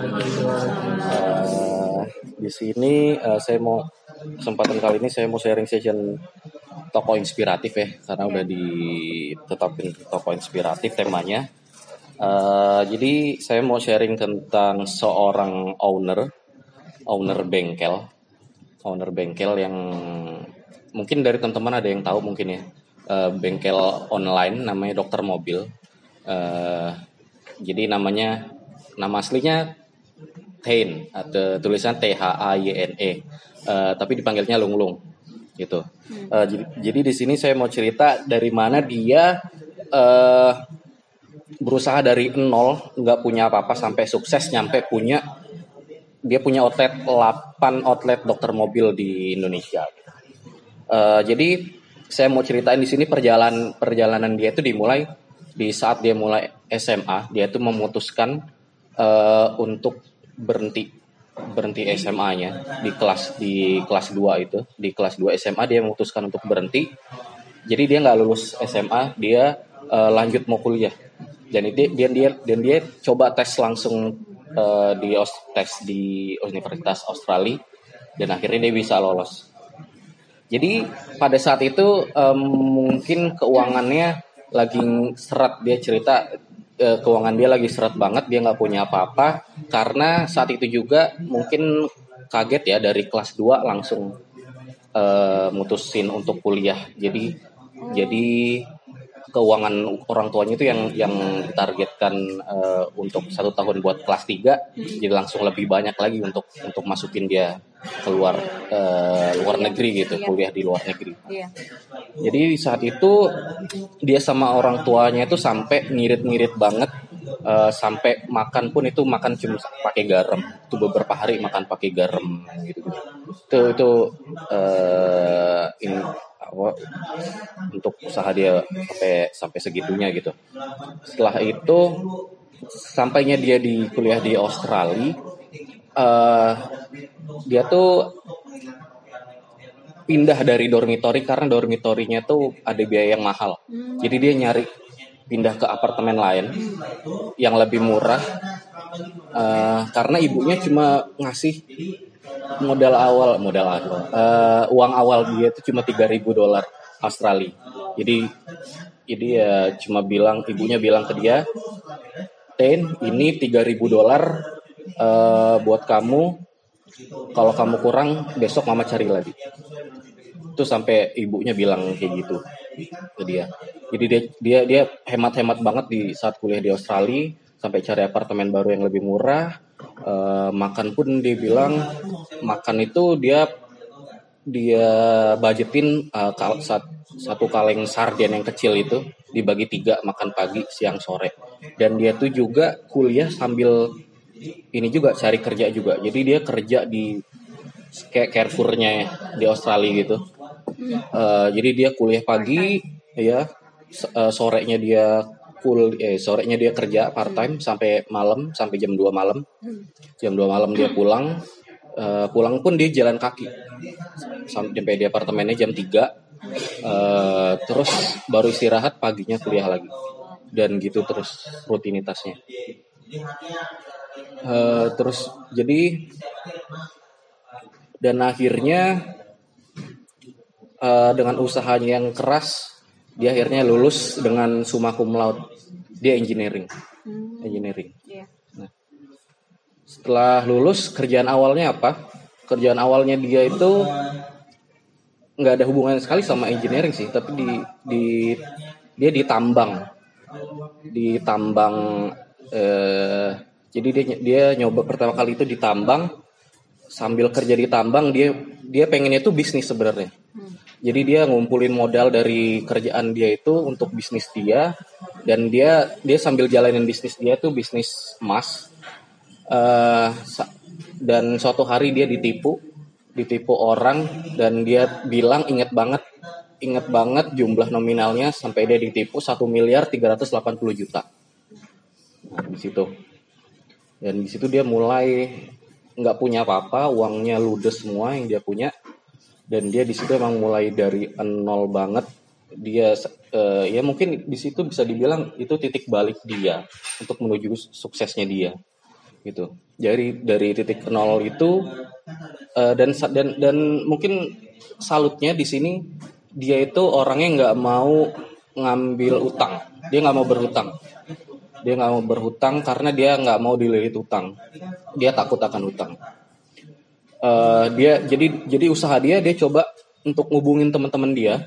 Uh, di sini uh, saya mau kesempatan kali ini saya mau sharing session toko inspiratif ya karena udah ditetapin toko inspiratif temanya. Uh, jadi saya mau sharing tentang seorang owner owner bengkel. Owner bengkel yang mungkin dari teman-teman ada yang tahu mungkin ya. Uh, bengkel online namanya dokter mobil. Uh, jadi namanya nama aslinya Tain atau tulisan T H A Y N E uh, tapi dipanggilnya Lung Lung gitu. Uh, jadi, jadi di sini saya mau cerita dari mana dia uh, berusaha dari nol nggak punya apa-apa sampai sukses nyampe punya dia punya outlet 8 outlet dokter mobil di Indonesia. Uh, jadi saya mau ceritain di sini perjalanan perjalanan dia itu dimulai di saat dia mulai SMA dia itu memutuskan uh, untuk berhenti berhenti SMA-nya di kelas di kelas 2 itu di kelas 2 SMA dia memutuskan untuk berhenti. Jadi dia nggak lulus SMA dia uh, lanjut mau kuliah. Dan itu dia dia dan dia coba tes langsung uh, di tes di Universitas Australia dan akhirnya dia bisa lolos. Jadi pada saat itu um, mungkin keuangannya lagi seret dia cerita uh, keuangan dia lagi seret banget dia nggak punya apa-apa. Karena saat itu juga mungkin kaget ya dari kelas 2 langsung uh, mutusin untuk kuliah. Jadi jadi keuangan orang tuanya itu yang yang ditargetkan uh, untuk satu tahun buat kelas 3 jadi langsung lebih banyak lagi untuk untuk masukin dia keluar uh, luar negeri gitu iya. kuliah di luar negeri iya. jadi saat itu dia sama orang tuanya itu sampai ngirit-ngirit banget uh, sampai makan pun itu makan cuma pakai garam itu beberapa hari makan pakai garam gitu, gitu. itu itu uh, in, apa untuk usaha dia sampai sampai segitunya gitu. Setelah itu sampainya dia di kuliah di Australia, uh, dia tuh pindah dari dormitory karena dormitorinya tuh ada biaya yang mahal. Jadi dia nyari pindah ke apartemen lain yang lebih murah uh, karena ibunya cuma ngasih modal awal modal awal. Uh, uang awal dia itu cuma 3000 dolar Australia. Jadi jadi ya cuma bilang ibunya bilang ke dia Ten ini 3000 dolar uh, buat kamu. Kalau kamu kurang besok mama cari lagi. Itu sampai ibunya bilang kayak gitu ke dia. Jadi dia dia dia hemat-hemat banget di saat kuliah di Australia sampai cari apartemen baru yang lebih murah uh, makan pun dia bilang makan itu dia dia budgetin uh, satu kaleng sarden yang kecil itu dibagi tiga makan pagi siang sore. Dan dia tuh juga kuliah sambil ini juga cari kerja juga. Jadi dia kerja di kayak Carrefournya di Australia gitu. Uh, jadi dia kuliah pagi ya uh, sorenya dia full eh sorenya dia kerja part time sampai malam sampai jam 2 malam. Jam 2 malam dia pulang. Uh, pulang pun dia jalan kaki. Sampai di apartemennya jam 3 uh, eh, terus baru istirahat paginya kuliah lagi. Dan gitu terus rutinitasnya. Uh, terus jadi dan akhirnya uh, dengan usahanya yang keras dia akhirnya lulus dengan summa cum laude dia engineering hmm. engineering yeah. nah, setelah lulus kerjaan awalnya apa kerjaan awalnya dia itu nggak ada hubungan sekali sama engineering sih tapi di di dia di tambang di tambang eh, jadi dia dia nyoba pertama kali itu di tambang sambil kerja di tambang dia dia pengennya itu bisnis sebenarnya. Jadi dia ngumpulin modal dari kerjaan dia itu untuk bisnis dia dan dia dia sambil jalanin bisnis dia tuh bisnis emas. Uh, dan suatu hari dia ditipu, ditipu orang dan dia bilang inget banget inget banget jumlah nominalnya sampai dia ditipu satu miliar 380 juta. Nah, di situ. Dan di situ dia mulai nggak punya apa-apa, uangnya ludes semua yang dia punya dan dia di situ emang mulai dari nol banget. Dia uh, ya mungkin di situ bisa dibilang itu titik balik dia untuk menuju suksesnya dia gitu. Dari dari titik nol itu uh, dan dan dan mungkin salutnya di sini dia itu orangnya nggak mau ngambil utang. Dia nggak mau berhutang. Dia nggak mau berhutang karena dia nggak mau dililit utang. Dia takut akan utang uh, dia jadi jadi usaha dia dia coba untuk ngubungin teman-teman dia.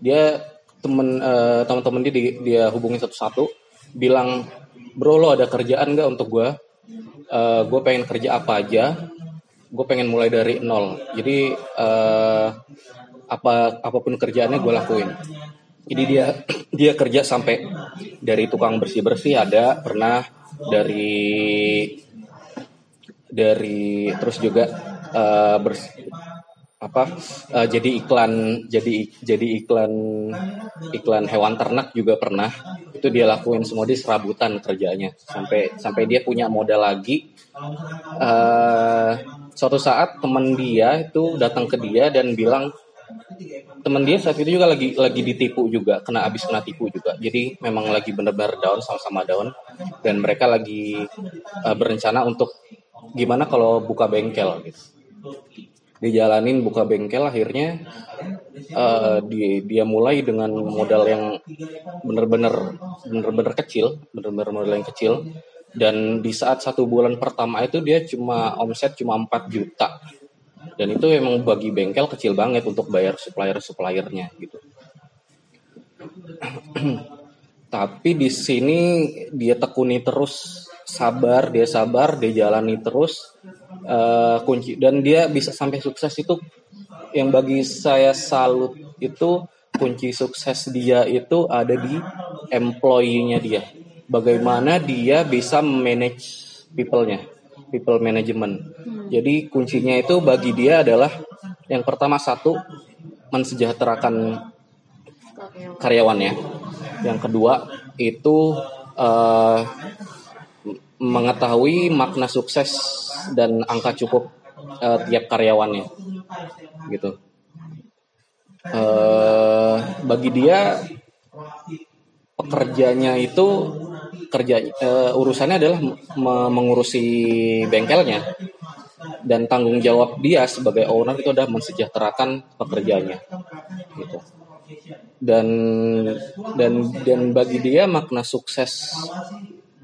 Dia temen uh, teman-teman dia dia hubungin satu-satu. Bilang bro lo ada kerjaan nggak untuk gue uh, gue pengen kerja apa aja? Gue pengen mulai dari nol. Jadi uh, apa apa pun kerjaannya gue lakuin. Jadi dia dia kerja sampai dari tukang bersih bersih ada pernah dari dari terus juga uh, bersih, apa uh, jadi iklan jadi jadi iklan iklan hewan ternak juga pernah. Itu dia lakuin semua di serabutan kerjanya. Sampai sampai dia punya modal lagi. Uh, suatu saat teman dia itu datang ke dia dan bilang teman dia saat itu juga lagi lagi ditipu juga kena habis kena tipu juga. Jadi memang lagi benar-benar down sama-sama down. Dan mereka lagi uh, berencana untuk gimana kalau buka bengkel gitu? Dijalanin buka bengkel akhirnya uh, dia dia mulai dengan modal yang bener-bener bener-bener kecil bener-bener modal yang kecil. Dan di saat satu bulan pertama itu dia cuma omset cuma 4 juta. Dan itu emang bagi bengkel kecil banget untuk bayar supplier suppliernya gitu. Tapi di sini dia tekuni terus sabar dia sabar dia jalani terus uh, kunci dan dia bisa sampai sukses itu yang bagi saya salut itu kunci sukses dia itu ada di employee-nya dia. Bagaimana dia bisa manage people-nya, people management. Hmm. Jadi kuncinya itu bagi dia adalah yang pertama satu mensejahterakan karyawannya. Yang kedua itu uh, mengetahui makna sukses dan angka cukup uh, tiap karyawannya gitu. Uh, bagi dia pekerjanya itu kerja uh, urusannya adalah me mengurusi bengkelnya. Dan tanggung jawab dia sebagai owner itu adalah mensejahterakan pekerjanya gitu. Dan dan dan bagi dia makna sukses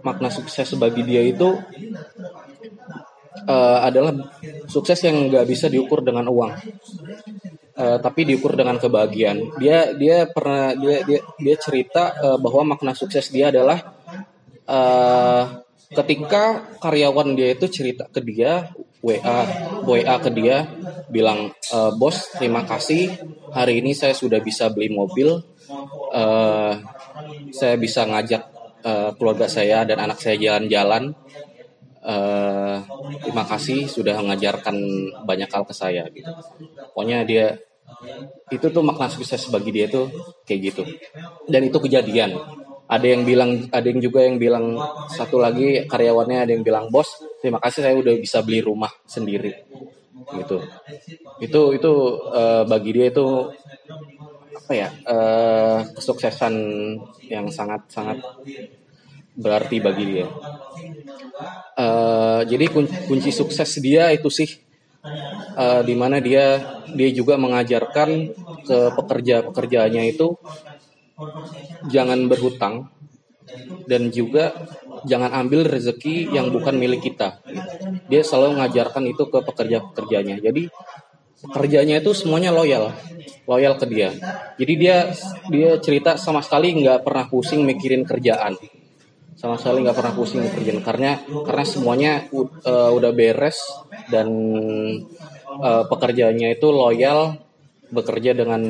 makna sukses bagi dia itu uh, adalah sukses yang nggak bisa diukur dengan uang, uh, tapi diukur dengan kebahagiaan. Dia dia pernah dia dia dia cerita uh, bahwa makna sukses dia adalah uh, ketika karyawan dia itu cerita ke dia WA WA ke dia bilang e, bos terima kasih. Hari ini saya sudah bisa beli mobil. Uh, saya bisa ngajak uh, keluarga saya dan anak saya jalan-jalan uh, terima kasih sudah mengajarkan banyak hal ke saya gitu. Pokoknya dia itu tuh makna sukses bagi dia tuh kayak gitu. Dan itu kejadian. Ada yang bilang, ada yang juga yang bilang satu lagi karyawannya ada yang bilang bos, terima kasih saya udah bisa beli rumah sendiri gitu. Itu itu uh, bagi dia itu apa ya uh, kesuksesan yang sangat sangat berarti bagi dia. Uh, jadi kunci, kunci sukses dia itu sih uh, di mana dia dia juga mengajarkan ke pekerja pekerjaannya itu jangan berhutang dan juga jangan ambil rezeki yang bukan milik kita. Dia selalu mengajarkan itu ke pekerja pekerjanya. Jadi pekerjanya itu semuanya loyal, loyal ke dia. Jadi dia dia cerita sama sekali nggak pernah pusing mikirin kerjaan sama sekali nggak pernah pusing kerjaan karena karena semuanya uh, udah beres dan uh, pekerjaannya itu loyal bekerja dengan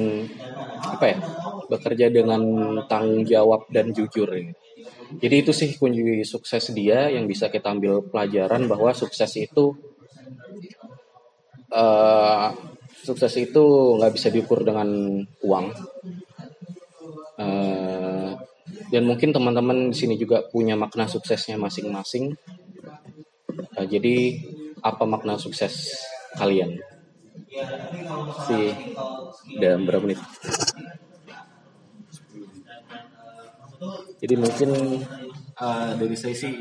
apa ya bekerja dengan tanggung jawab dan jujur ini jadi itu sih kunci sukses dia yang bisa kita ambil pelajaran bahwa sukses itu uh, sukses itu nggak bisa diukur dengan uang uh, dan mungkin teman-teman di sini juga punya makna suksesnya masing-masing. Uh, jadi apa makna sukses kalian? Si dalam berapa menit? Jadi mungkin uh, dari saya sih